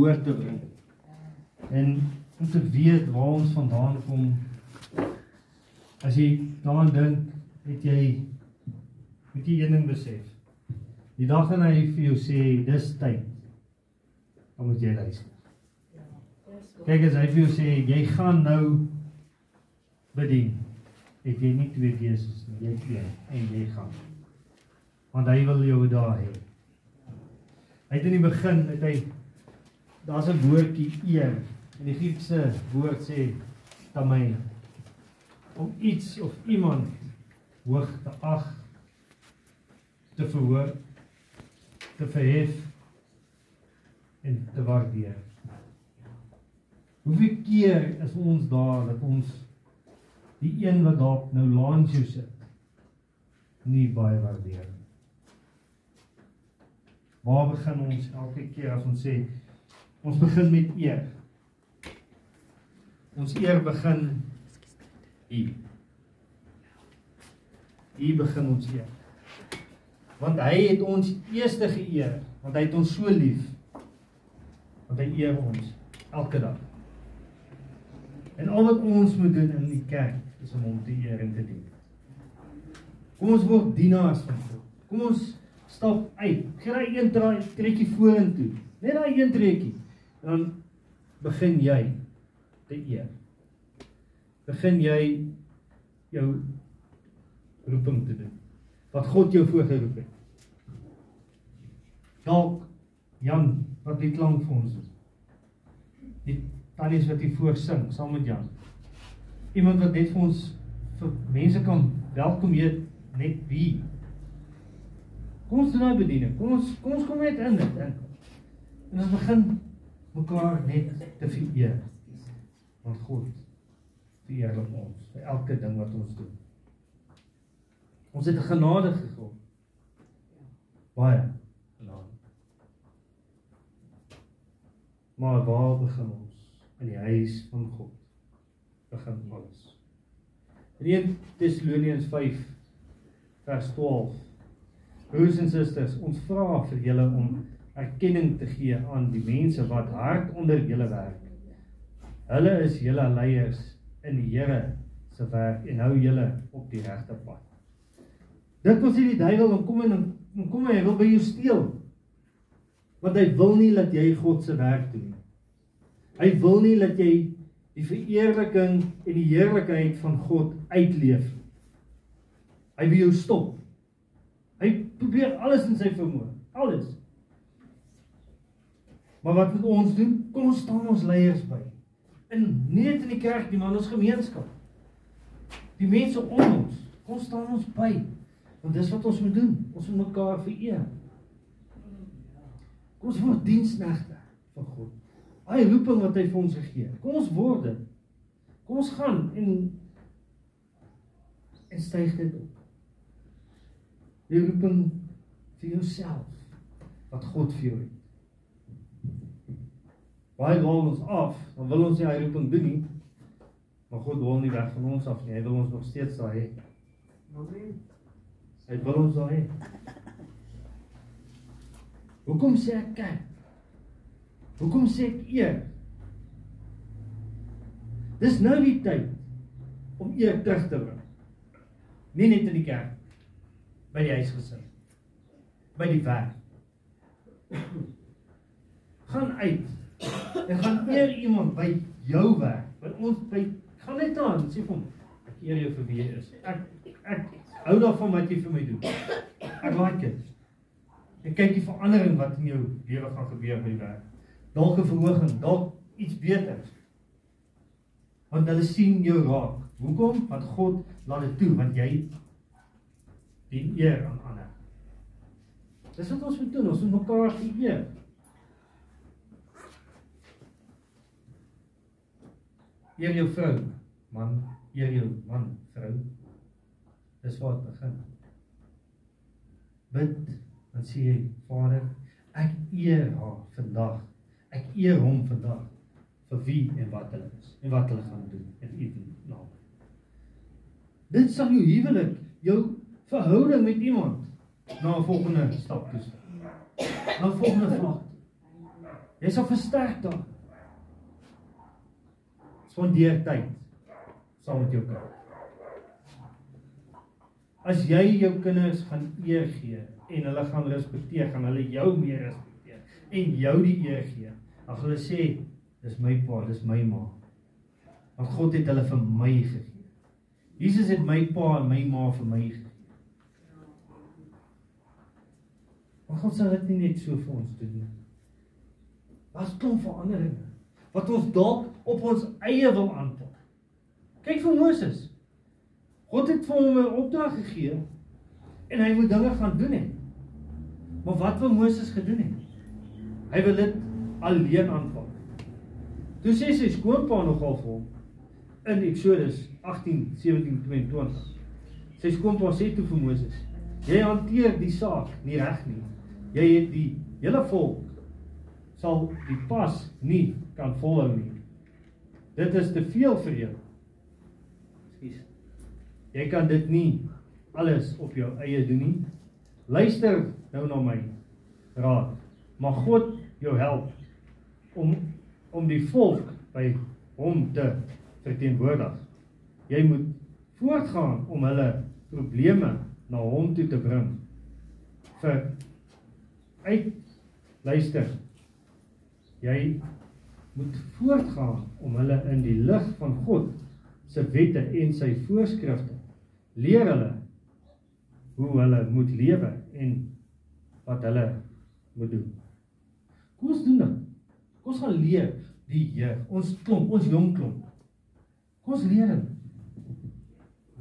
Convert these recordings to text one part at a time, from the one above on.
woord te bring. En om te weet waar ons vandaan kom. As jy daaraan dink, het jy moet jy een ding besef. Die dag wanneer hy vir jou sê dis tyd, dan moet jy luister. Kyk as hy vir jou sê jy gaan nou bedien, het jy nie twee keuses nie, jy een en jy gaan. Want hy wil jou daar hê. Hy het in die begin het hy daar's 'n woordjie eer. In die Griekse woord sê tamai om iets of iemand hoog te ag, te verhoor, te verhef en te waardeer. Hoeveel keer is ons daar dat ons die een wat daar nou langs jou sit nie baie waardeer nie. Waar begin ons elke keer as ons sê ons begin met eer? Ons eer begin hier. Hier begin ons eer. Want hy het ons eerste geëer, want hy het ons so lief. Want hy eer ons elke dag. En al wat ons moet doen in die kerk is om hom te eer en te dien. Kom ons word dienaars van God. Kom ons stap uit. Kry een draai trekkie vorentoe. Net daai een trekkie. Dan begin jy te eer. Begin jy jou roeping te doen. Wat God jou voorgeroep het. Dalk Jan wat die klank vir ons is. Die tannies wat hier voor sing saam met Jan. Iemand wat net vir ons vir mense kan welkom heet net wie. Kom ons doen nou bediening. Kom ons kom ons kom net in dit in. En ons begin mekaar net te vereer. Want God verheerlik ons vir elke ding wat ons doen. Ons het 'n genadige God. Baie genade. Maar waar begin ons? In die huis van God. Begin alles. In 1 Tessalonians 5 vers 12. Broers en susters, ons vra vir julle om erkenning te gee aan die mense wat hard onder julle werk. Hulle is julle leiers in die Here se werk en hou julle op die regte pad. Dit wil sê die duiwel dan kom en dan kom hy, wil by jou steel. Want hy wil nie dat jy God se werk doen nie. Hy wil nie dat jy die vereerliking en die heerlikheid van God uitleef nie. Hy wil jou stop. Hy probeer alles in sy vermoë, alles. Maar wat moet ons doen? Kom ons staan ons leiers by. In nie net in die kerk nie, maar in ons gemeenskap. Die mense om ons, kom staan ons by. Want dis wat ons moet doen. Ons moet mekaar vereer. Kom ons word diensknegte vir God. Hy roeping wat hy vir ons gegee het. Kom ons word dit. Kom ons gaan en en styg dit op. Die roeping vir jouself wat God vir jou het. Baie wil ons af, dan wil ons nie hy roeping doen nie. Maar God wil nie weg van ons af nie. Hy wil ons nog steeds daar hê. Amen. Hy wil ons daar hê. Hoekom sê ek kerk? Hoekom sê ek eer? Dis nou die tyd om eer terug te bring. Nie net in die kerk by die huisgesin. By die werk. Gaan uit en gaan eer iemand by jou werk. By ons by gaan net aan sê vir hom ek eer jou vir wie jy is. Ek ek hou daarvan wat jy vir my doen. Ek like dit. En kyk die verandering wat in jou lewe gaan gebeur by werk. Dalk 'n verhoging, dalk iets beters. Want hulle sien jou raak. Hoekom? Want God laat dit toe want jy dien eer aan ander. Dis wat ons moet doen, ons moet mekaar eer. Eer jou vrou, man, eer jou man, vrou. Dis waar dit begin. Bid dan sê jy Vader, ek eer haar vandag. Ek eer hom vandag vir wie en wat hulle is en wat hulle gaan doen in u naam. Dit sal jou huwelik, jou verhouding met iemand na 'n volgende stap toe. Na 'n volgende vlak. Jy sal versterk daar. Spandeer tyd saam met jou kind. As jy jou kinders gaan eer gee en hulle gaan respekteer, gaan hulle jou meer respekteer en jou die eer gee. As hulle sê dis my pa, dis my ma. Want God het hulle vir my gegee. Jesus het my pa en my ma vir my gegee. Maar God sal dit nie net so vir ons doen nie. Daar's klomp veranderinge wat ons dalk op ons eie wil aanpak. Kyk vir Moses. God het vir hom 'n opdrag gegee en hy moet dinge gaan doen het. Maar wat wou Moses gedoen het? Hy wil dit alleen aanpak. Toe sê sy skoonpa nogal vir hom in Eksodus 18:17-22. Sy skoonpa sê toe vir Moses: "Jy hanteer die saak nie reg nie. Jy het die hele volk sal die pas nie kan volhou nie. Dit is te veel vir jou. Skus. Jy kan dit nie alles op jou eie doen nie. Luister nou na my raad. Mag God jou help om om die volk by hom te verteenwoordig. Jy moet voortgaan om hulle probleme na hom toe te bring. Vir uit luister. Jy moet voortgaan om hulle in die lig van God se wette en sy voorskrifte leer hulle hoe hulle moet lewe en wat hulle moet doen. Kom ons doen dit. Kom ons gaan leer die Heer, ons klomp, ons jong klomp. Kom ons leer hulle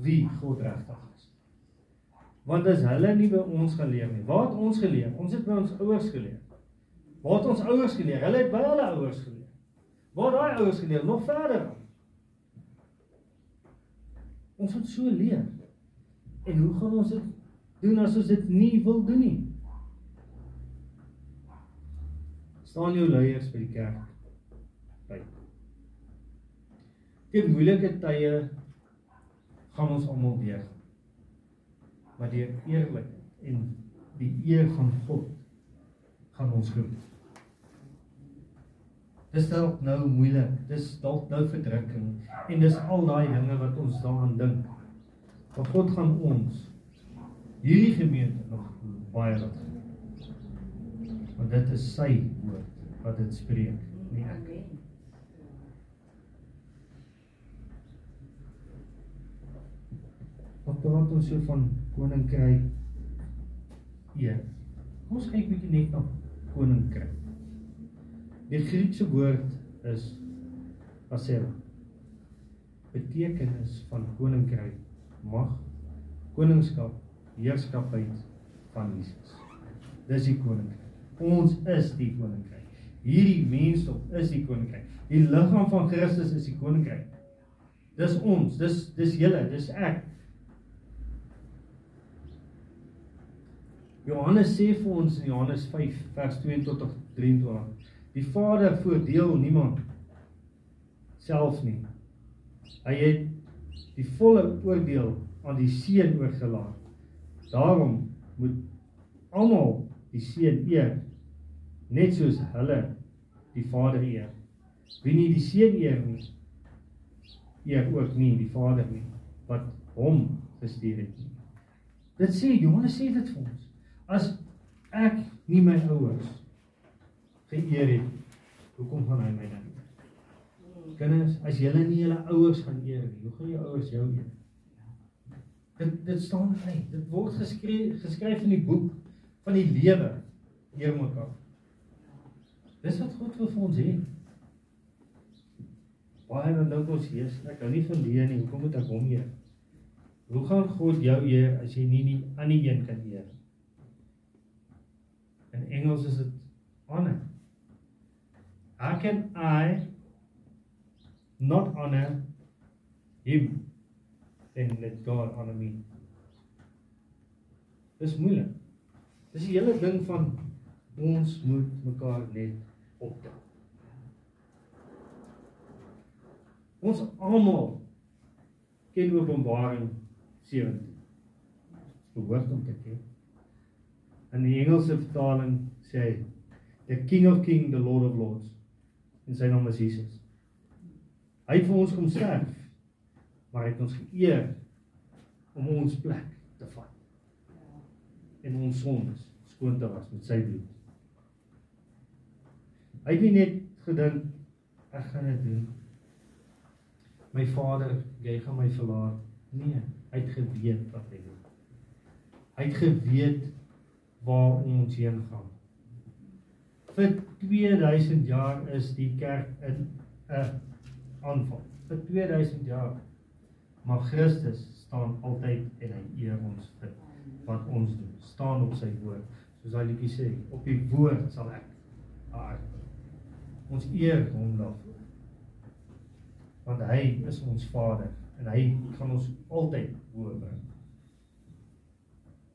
wie God regtig is. Want as hulle nie by ons geleer nie, waar het ons geleer? Ons het by ons ouers geleer. Waar het ons ouers geleer? Hulle het by hulle ouers geleer. Waar daai ouers geleer nog verder. Ons moet so leer. En hoe gaan ons dit doen as ons dit nie wil doen nie? Staan jou leiers by die kerk by. Teen moeilike tye gaan ons almal deur. Maar deur eerlikheid en die eer van God gaan ons groei. Dis dalk nou moeilik. Dis dalk nou verdrukking en dis al daai dinge wat ons daaraan dink. Maar God gaan ons hierdie gemeente nog baie laat. Want dit is sy woord wat dit spreek, nie ek. Wat praat ons so van koninkryk? Ja. Ons kyk bietjie net na koninkryk. Die Griekse woord is asera. Betekenis van koninkryk, mag, koningskap, heerskappheid van Jesus. Dis die koninkryk. Ons is die koninkryk. Hierdie mensdom is die koninkryk. Die liggaam van Christus is die koninkryk. Dis ons, dis dis julle, dis ek. Johannes sê vir ons in Johannes 5 vers 22 tot 23 Die Vader voordeel niemand selfs nie. Hy het die volle oordeel aan die Seun oorgelaat. Daarom moet almal die Seun eer net soos hulle die Vader eer. Wie nie die Seun eer nie, eer ook nie die Vader nie wat hom gestuur het nie. Dit sê Johannes sê dit vir ons. As ek nie my ouers geëer het, hoekom gaan hy my dan? Kinders, as julle nie julle ouers gaan eer nie, hoe gaan jou ouers jou eer? Dit dit staan uit. Dit word geskryf geskryf in die boek van die lewe eer mekaar. Dis wat God wil vir ons hê. Baie dan dink ons Jesus, ek hou nie van die nie, hoekom moet ek hom eer? Hoe gaan God jou eer as jy nie die ander een kan eer? In Engels is dit honor. How can I not honor him then let God honor me? Dis moeilik. Dis die hele ding van ons moet mekaar net optel. Ons almal ken Openbaring 17. Behoort om te ken. In die Engelse vertaling sê hy the King of Kings, the Lord of Lords. En sy naam is Jesus. Hy het vir ons kom sterf. Maar hy het ons geëer om ons plek te vat. En ons sondes skoon te was met sy bloed. Hy het nie net gedink ek gaan dit doen. My Vader, jy gaan my verlaat. Nee, hy het geweet wat hy doen. Hy het geweet waar ons heen gaan. Vir 2000 jaar is die kerk in 'n aanval. Vir 2000 jaar. Maar Christus staan altyd en hy eer ons vir wat ons doen. Staan op sy woord. Soos hy liedjie sê, op die woord sal ek aard. Ons eer hom daarvoor. Want hy is ons Vader en hy gaan ons altyd hoor.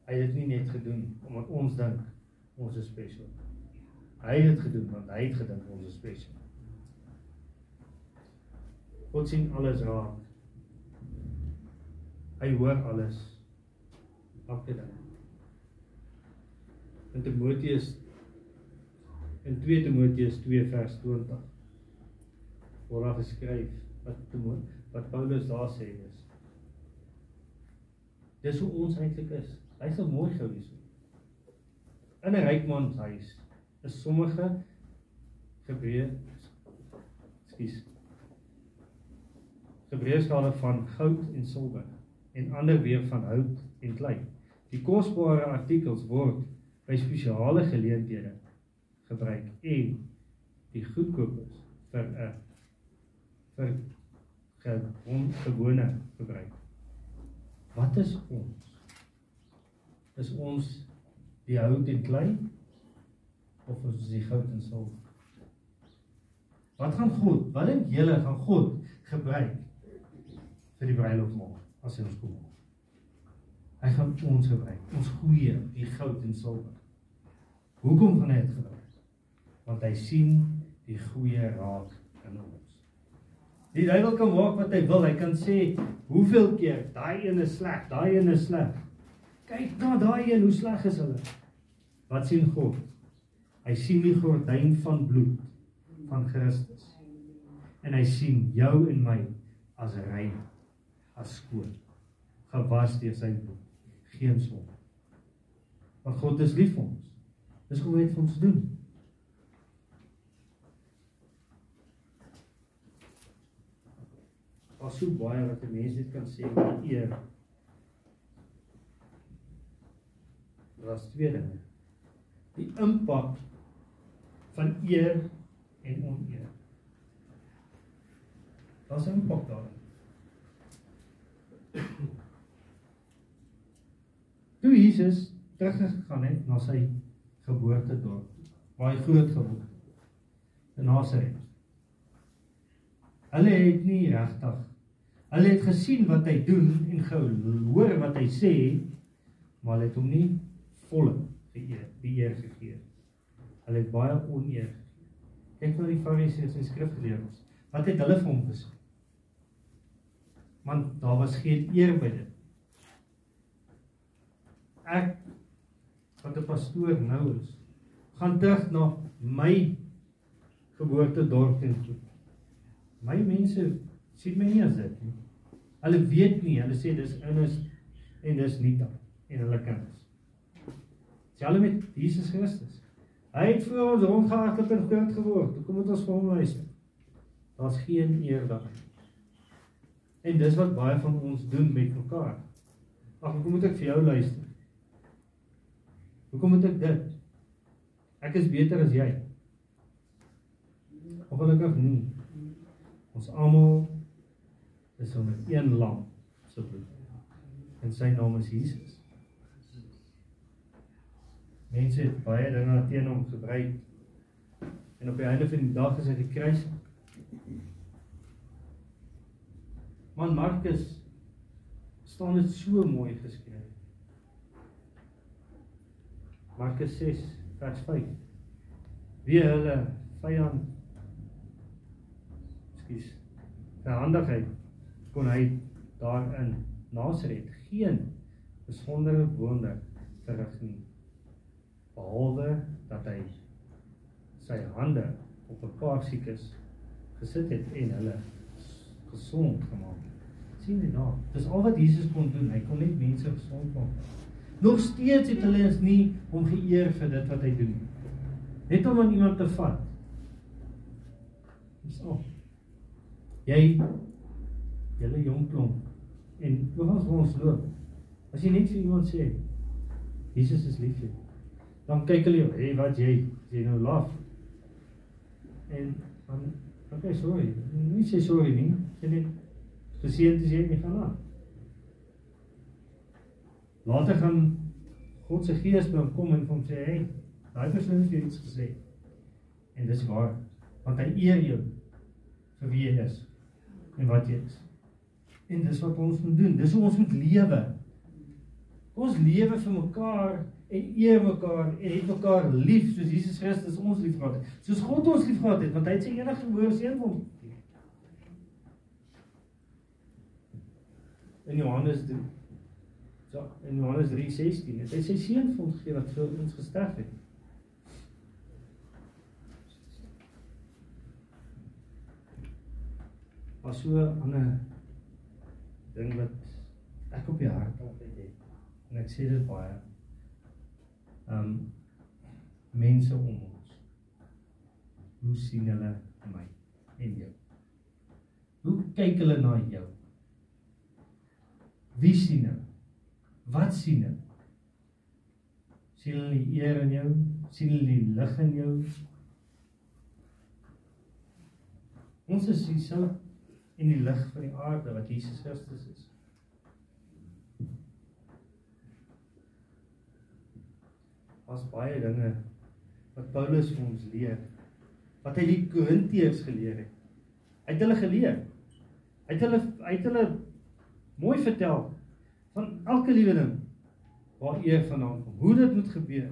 Hy het dit nie net gedoen omdat ons dink ons is spesiaal. Hy het dit gedoen want hy het gedink ons is spesiaal. God sien alles raak. Hy hoor alles. Elke ding. In Timoteus in 2 Timoteus 2 vers 20 word daar geskryf wat Timoteus wat Paulus daar sê is. Dis hoe ons eintlik is. Hy sal mooi gou hierso. In 'n ryk man se huis is sommige Hebreë Ekskuus. Hebreëskale van goud en silwer en ander weer van hout en klei. Die kosbare artikels word by spesiale geleenthede gebruik en die goedkoopes vir 'n vir gewone gebruik. Wat is ons? Is ons die hout en klei of is ons die goud en silwer? Wat gaan God? Wat dink julle gaan God gebruik vir die bruilofmaal as hy ons kom. Hy gaan ons gebruik, ons goeie, die goud en silwer. Hoekom gaan hy dit gebruik? Want hy sien die goeie raak in ons. Die duiwel kan maak wat hy wil. Hy kan sê, "Hoeveel keer daai een is sleg, daai een is sleg." Kyk na daai een, hoe sleg is hulle? Wat sien God? Hy sien die gordyn van bloed van Christus. En hy sien jou en my as rein as skoon gewas deur sy bloed. Geen sonde. Want God is lief vir ons. Dis hoe hy dit vir ons doen. As so baie wat 'n mens dit kan sê met eer. Was twee dinge die impak van eer en oneer daar's 'n impak daarin Toe Jesus teruggegaan het na sy geboortedorp waar hy groot geword het in Nasaret. Hulle het nie regtig hulle het gesien wat hy doen en gehoor wat hy sê, maar hulle het hom nie volle geëer, die eer gegee. Hulle het baie oneer. Kyk na die Fariseërs en skrifgeleerdes. Wat het hulle vir hom gesê? want daar was geen eer by dit. Ek wat 'n pastoor nou is, gaan terug na my geboortedorp toe. My mense sien my nie as dit nie. Hulle weet nie, hulle sê dis innis en dis nie dan en hulle kinders. Selfs met Jesus Christus. Hy het vir ons rondgehardloop en groot geword. Hoekom moet ons vir hom luister? Daar's geen eer daarin. En dis wat baie van ons doen met mekaar. Ag, hoekom moet ek vir jou luister? Hoekom moet ek dit? Ek is beter as jy. Ongelukkig nie. Ons almal is onder een lam se bloed. En sy naam is Jesus. Mense het baie dinge teen hom gebruik. En op die einde van die dag is hy gekruisig. Man Markus staan dit so mooi geskryf. Markus 6 vers 5. Wie hulle vyand Skus. Verhandigheid kon hy daar in Nasaret geen besondere wonder verrig nie behalwe dat hy sy hande op 'n paar siekes gesit het en hulle gesond gemaak het. sien jy nou? Dis al wat Jesus kon doen. Hy kon net mense gesond maak. Nog steeds het hulle ons nie hom geëer vir dit wat hy doen nie. Net om aan iemand te vat. Dis al. Jy julle jong klomp en oorals waar ons loop. As jy net vir iemand sê Jesus is lief vir jou. Dan kyk hulle jou, "Hey, wat jy? Jy nou laf." En dan okay, sorry. Nie sê sorry nie. Sê net geseënd is jy nie gaan aan. Later gaan God se gees by hom kom en hom sê, "Hey, daai persoon het iets gesê." En dis waar, want hy eer jou vir wie jy is en wat jy is. En dis wat ons moet doen. Dis hoe ons moet lewe. Ons lewe vir mekaar en eer mekaar en het mekaar lief soos Jesus Christus ons liefgehad het. Soos God ons liefgehad het, want hy het sy enige gebore seun vir ons gegee. In Johannes 3 So in Johannes 3:16 het hy sy seun vir ons gegee wat vir ons gesterf het. Was so 'n ander ding wat ek op die hart het. En ek sê dit baie um mense om ons. Hoe sien hulle my en jou? Hoe kyk hulle na jou? Wie sien hulle? Wat sien hulle? Sien hulle die eer in jou? Sien hulle die lig in jou? Ons is die sout en die lig van die aarde wat Jesus Christus is. Daar's baie dinge wat Paulus vir ons leer. Wat hy die Korintiërs geleer het. Hy het hulle geleer. Hy het hulle hy het hulle mooi vertel van elke liewe ding waar eer vandaan kom. Hoe dit moet gebeur.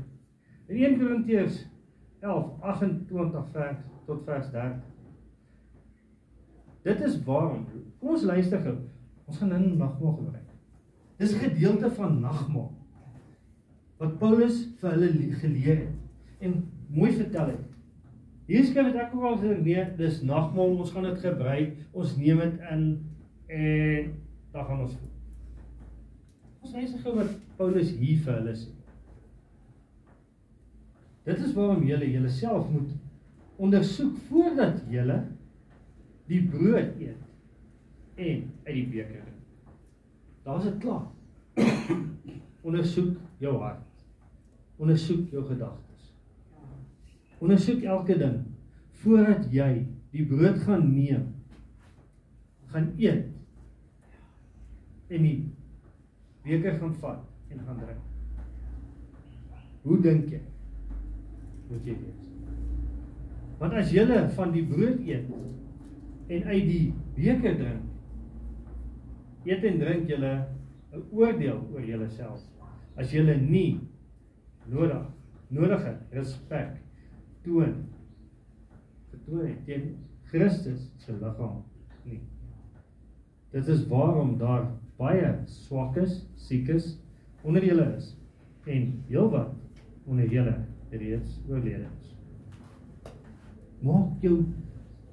In 1 Korintiërs 11:28 vers tot vers 30. Dit is waarom. Kom ons luister gou. Ons gaan nou nagmaal gebruik. Dis 'n gedeelte van nagmaal wat Paulus vir hulle geleer het en mooi vertel het. Hier skryf dit ek ook al gesê nee, dis nagmaal, ons gaan dit gebruik, ons neem dit in en dan gaan ons Ons lees gou wat Paulus hier vir hulle sê. Dit is waarom julle julleself moet ondersoek voordat julle die brood eet en uit die beker drink. Daar's dit klaar. ondersoek jou hart. Ondersoek jou gedagtes. Ondersoek elke ding voordat jy die brood gaan neem, gaan eet en die beker gaan vat en gaan drink. Hoe dink jy? Moet jy weet. Want as jy van die brood eet en uit die beker drink, eet en drink jy 'n oordeel oor jouself. As jy nie nodig nodige respek toon vertoon teen Christus se liggaam nie. Dit is waarom daar baie swakkes, siekes onder julle is en heelwat onder julle reeds oorlede is. Maak jou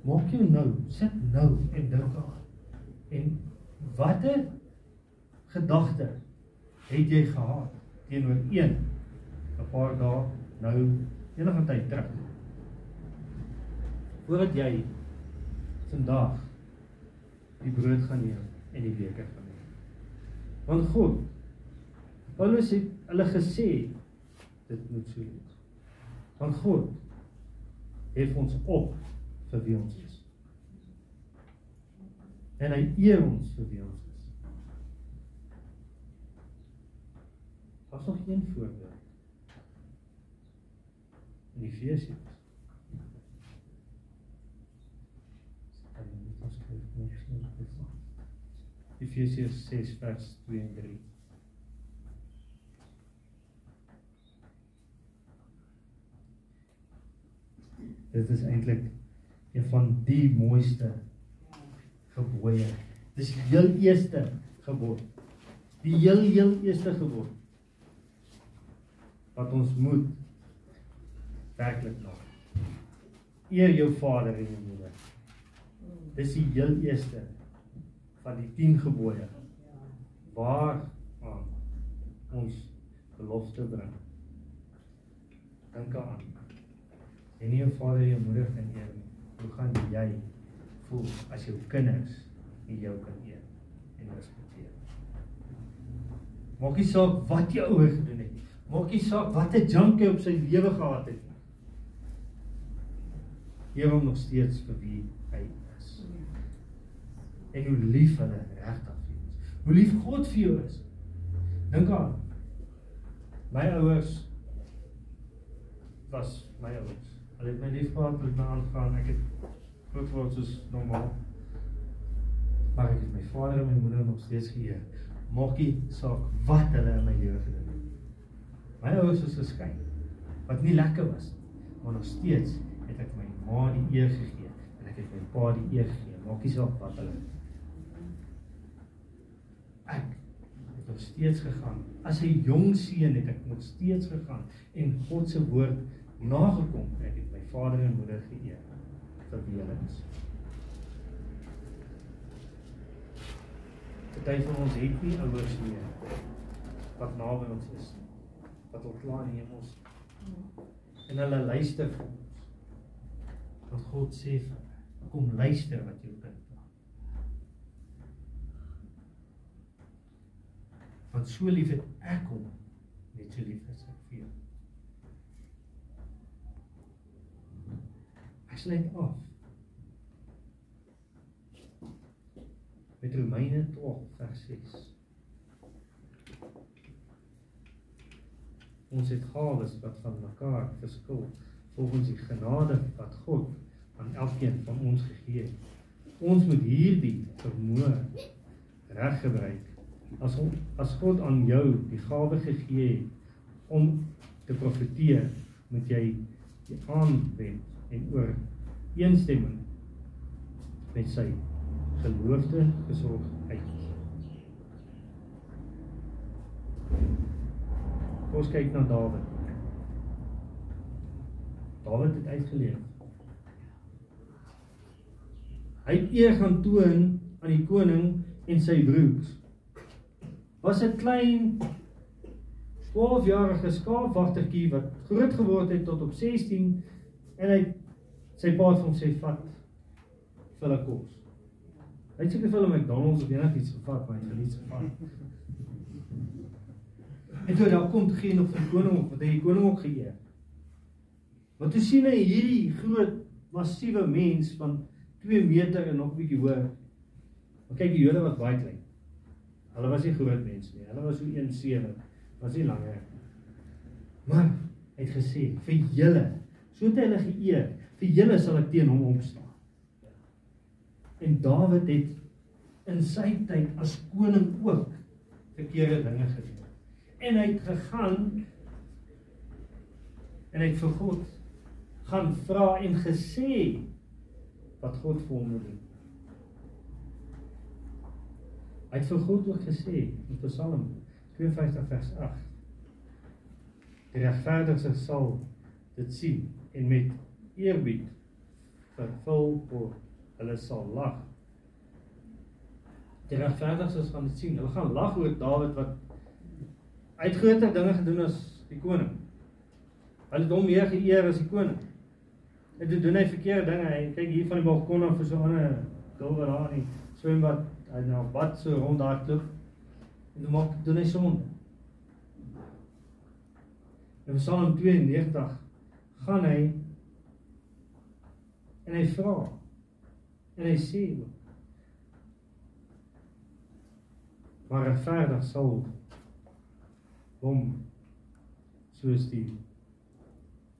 maak jou nou, sit nou en dink aan. En watter gedagte het jy gehad teenoor een 'n paar dae nou enige tyd terug. Voordat jy vandag die brood gaan neem en die beker gaan neem. Want God Paulus het hulle gesê dit moet so wees. Want God het ons op vir wie ons is. En hy eer ons vir wie ons is. Daar's nog een voorbeeld in Efesiërs. Efesiërs 6 vers 2 en 3. Dit is eintlik een van die mooiste gebooie. Dis die heel eerste gebod. Die heel heel eerste gebod wat ons moet werklik na. eer jou vader en jou moeder. Dis die heel eerste van die 10 gebooie. Waar aan ons belofte bring. Dink aan. En nie jou vader en jou moeder kan eer nie. Hoe gaan jy voel as jou kinders nie jou kan eer en respekteer? Maak nie saak wat jy ouer gedoen het nie. Maak nie saak wat 'n junkie op sy lewe gehad het. Eer hom nog steeds vir wie hy is. En hoe lief hulle regtig vir jou is. Hoe lief God vir jou is. Dink aan my ouers was my ouers. Hulle het my lief gehad met my aangaan. Ek het groot geword soos normaal. Maar ek het my vader en my moeder nog steeds geëer. Maak nie saak wat hulle in my lewe gedoen het. My ouers is geskei. Wat nie lekker was maar nog steeds het ek my ma die eer gegee en ek het my pa die eer gegee. Maak nie saak wat hulle ek het nog steeds gegaan. As 'n jong seun het ek nog steeds gegaan en God se woord nagekom. Ek het my vader en moeder geëer vir wie hulle is. Party van ons het nie ouers nie wat naby ons is. Wat al klaar in die hemel is. En hulle luister vir wat God sê vir hulle. Kom luister wat jou kind praat. Want so lief het ek hom, net so lief is ek vir jou. Hy sluit af. Met Romeine 12 vers 6. Ons het gawes wat van mekaar verskil volgens die genade wat God aan elkeen van ons gegee het. Ons moet hierdie vermoë reg gebruik. As as God aan jou die gawe gegee het om te profeteer, moet jy die aanwend en oor eensstemming met sy geloofde gesorg uit. Ons kyk na Dawid. Dawid het uitgeleef. Hy het eer gaan toon aan die koning en sy broers. Was 'n klein 12-jarige skaapwagtertjie wat groot geword het tot op 16 en hy sy pa het hom sê vat vir 'n kos. Hy het seker vir hom McDonald's of enigiets gevat, maar hy het niks gevat. En toe daar kom geen of die koning of wat hy die koning ook geëer. Want toe sien hy hierdie groot massiewe mens van 2 meter en nog 'n bietjie hoër. Maar kyk die Jode was baie klein. Hulle was nie groot mense nie. Hulle was so 1.7, was nie langer nie. Maar hy het gesê vir julle, so het hy hulle geëer, vir julle sal ek teen hom opstaan. En Dawid het in sy tyd as koning ook verkeerde dinge gedoen. En hy het gegaan en hy het vir God gaan vra en gesê wat God vir hom doen. Hy het vir God ook gesê in Psalm 52 vers 8. Die regverdige sal dit sien en met eerbied vervul word. Hulle sal lag. Die regverdiges gaan dit sien. Hulle gaan lag oor Dawid wat uit groter dinge gedoen as die koning. Hulle het hom meer geëer as die koning. En toe doen hy verkeerde dinge. Hy kyk hier van die balkon af vir so 'n ander dulwer daar in swembad. Hy nou bad so rond daar toe. En toe maak doen hy sonde. In Psalm 92 gaan hy en hy vra en hy sê maar regverdig sal hom soos die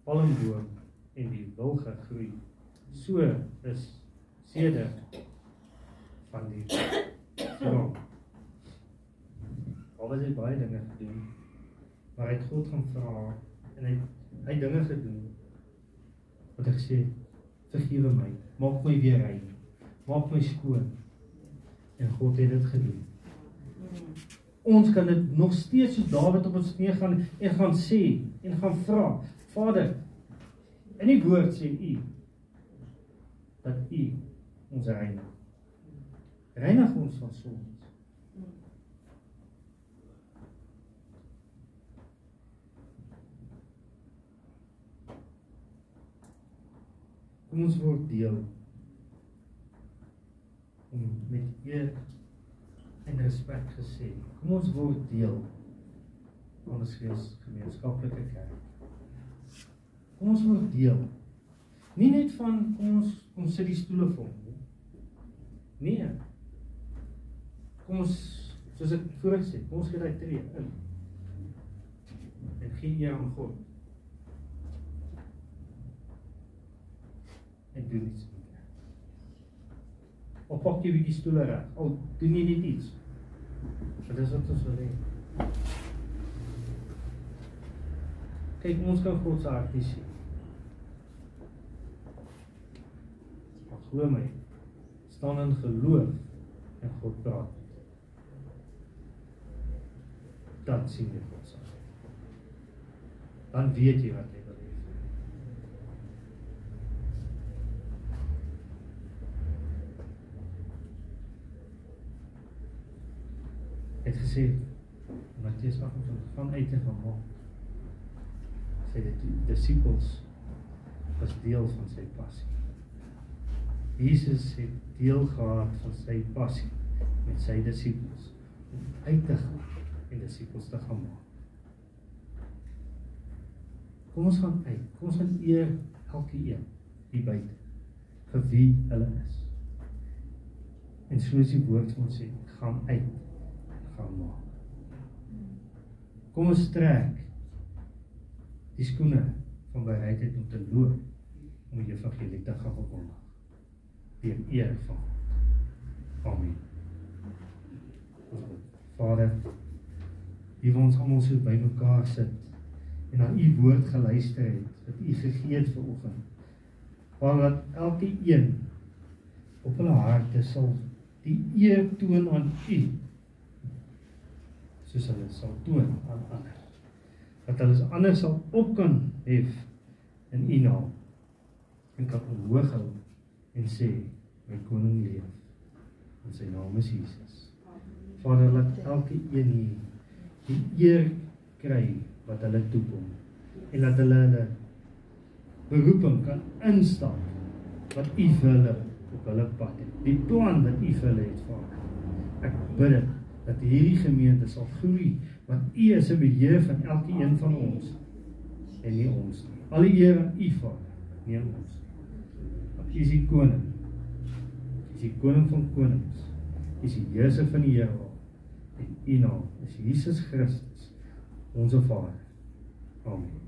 palmboom en die wilge groei. So is sede van die grond. Al was hy baie dinge gedoen, maar hy het God gaan vra en hy hy dinge gedoen. Wat hy gesê, vergewe my, maak my weer rein, maak my skoon. En God het dit gedoen. Ons kan dit nog steeds soos Dawid op ons knie gaan en gaan sê en gaan vra. Vader, In die woord sê u dat U ons reinig. Reinig ons van sonde. Kom ons word deel om met eer en respek gesê. Kom ons word deel van ons gemeenskaplike kerk. Kom ons word deel. Nie net van kom ons kom sit die stoele vol nie. Nee. Kom ons soos ek voorgesê, kom ons gee tree in. En gee eer aan God. En doen iets of pak jy die stoele reg. Al doen jy net iets. Dit is wat ons wil hê. Kyk, ons kan God se hart sien. Wat glo my? staan in geloof en God praat. Dan sien jy God hart. Dan weet jy wat hy het gesê Matteus 28 van uit en van hom sê dit die disippels was deel van sy passie. Jesus het deel gehad van sy passie met sy disippels om uit te gaan en disippels te gaan maak. Kom ons gaan uit. Kom ons gaan eer elke een hier buite vir wie hulle is. En soos die woord ons sê, gaan uit gaan maak. Kom ons trek die skoene van bereidheid om te loop om die evangelie te gaan verkondig. Deur eer van God. Amen. Vader, U wil ons almal so bymekaar sit en aan U woord geluister het wat U gegee het vanoggend. Waar dat elke een op hulle harte sal die eer toon aan U soos hulle sal toon aan ander. Dat hulle ander sal op kan hef in U naam en kan omhoog hou en sê my koning leef. En sy naam is Jesus. Vader laat elke een hier die eer kry wat hulle toekom en laat hulle hulle beroeping kan instaan wat U vir hulle op hulle pad het. Die plan wat U vir hulle het, Vader. Ek bid dit dat hierdie gemeente sal groei want U is 'n beheer van elkeen van ons en nie ons nie. Al die eer aan U Vader, nie aan ons nie. Want U is die koning. Is die koning van konings. Is die heerser van die Here. En U naam is Jesus Christus, ons Vader. Amen.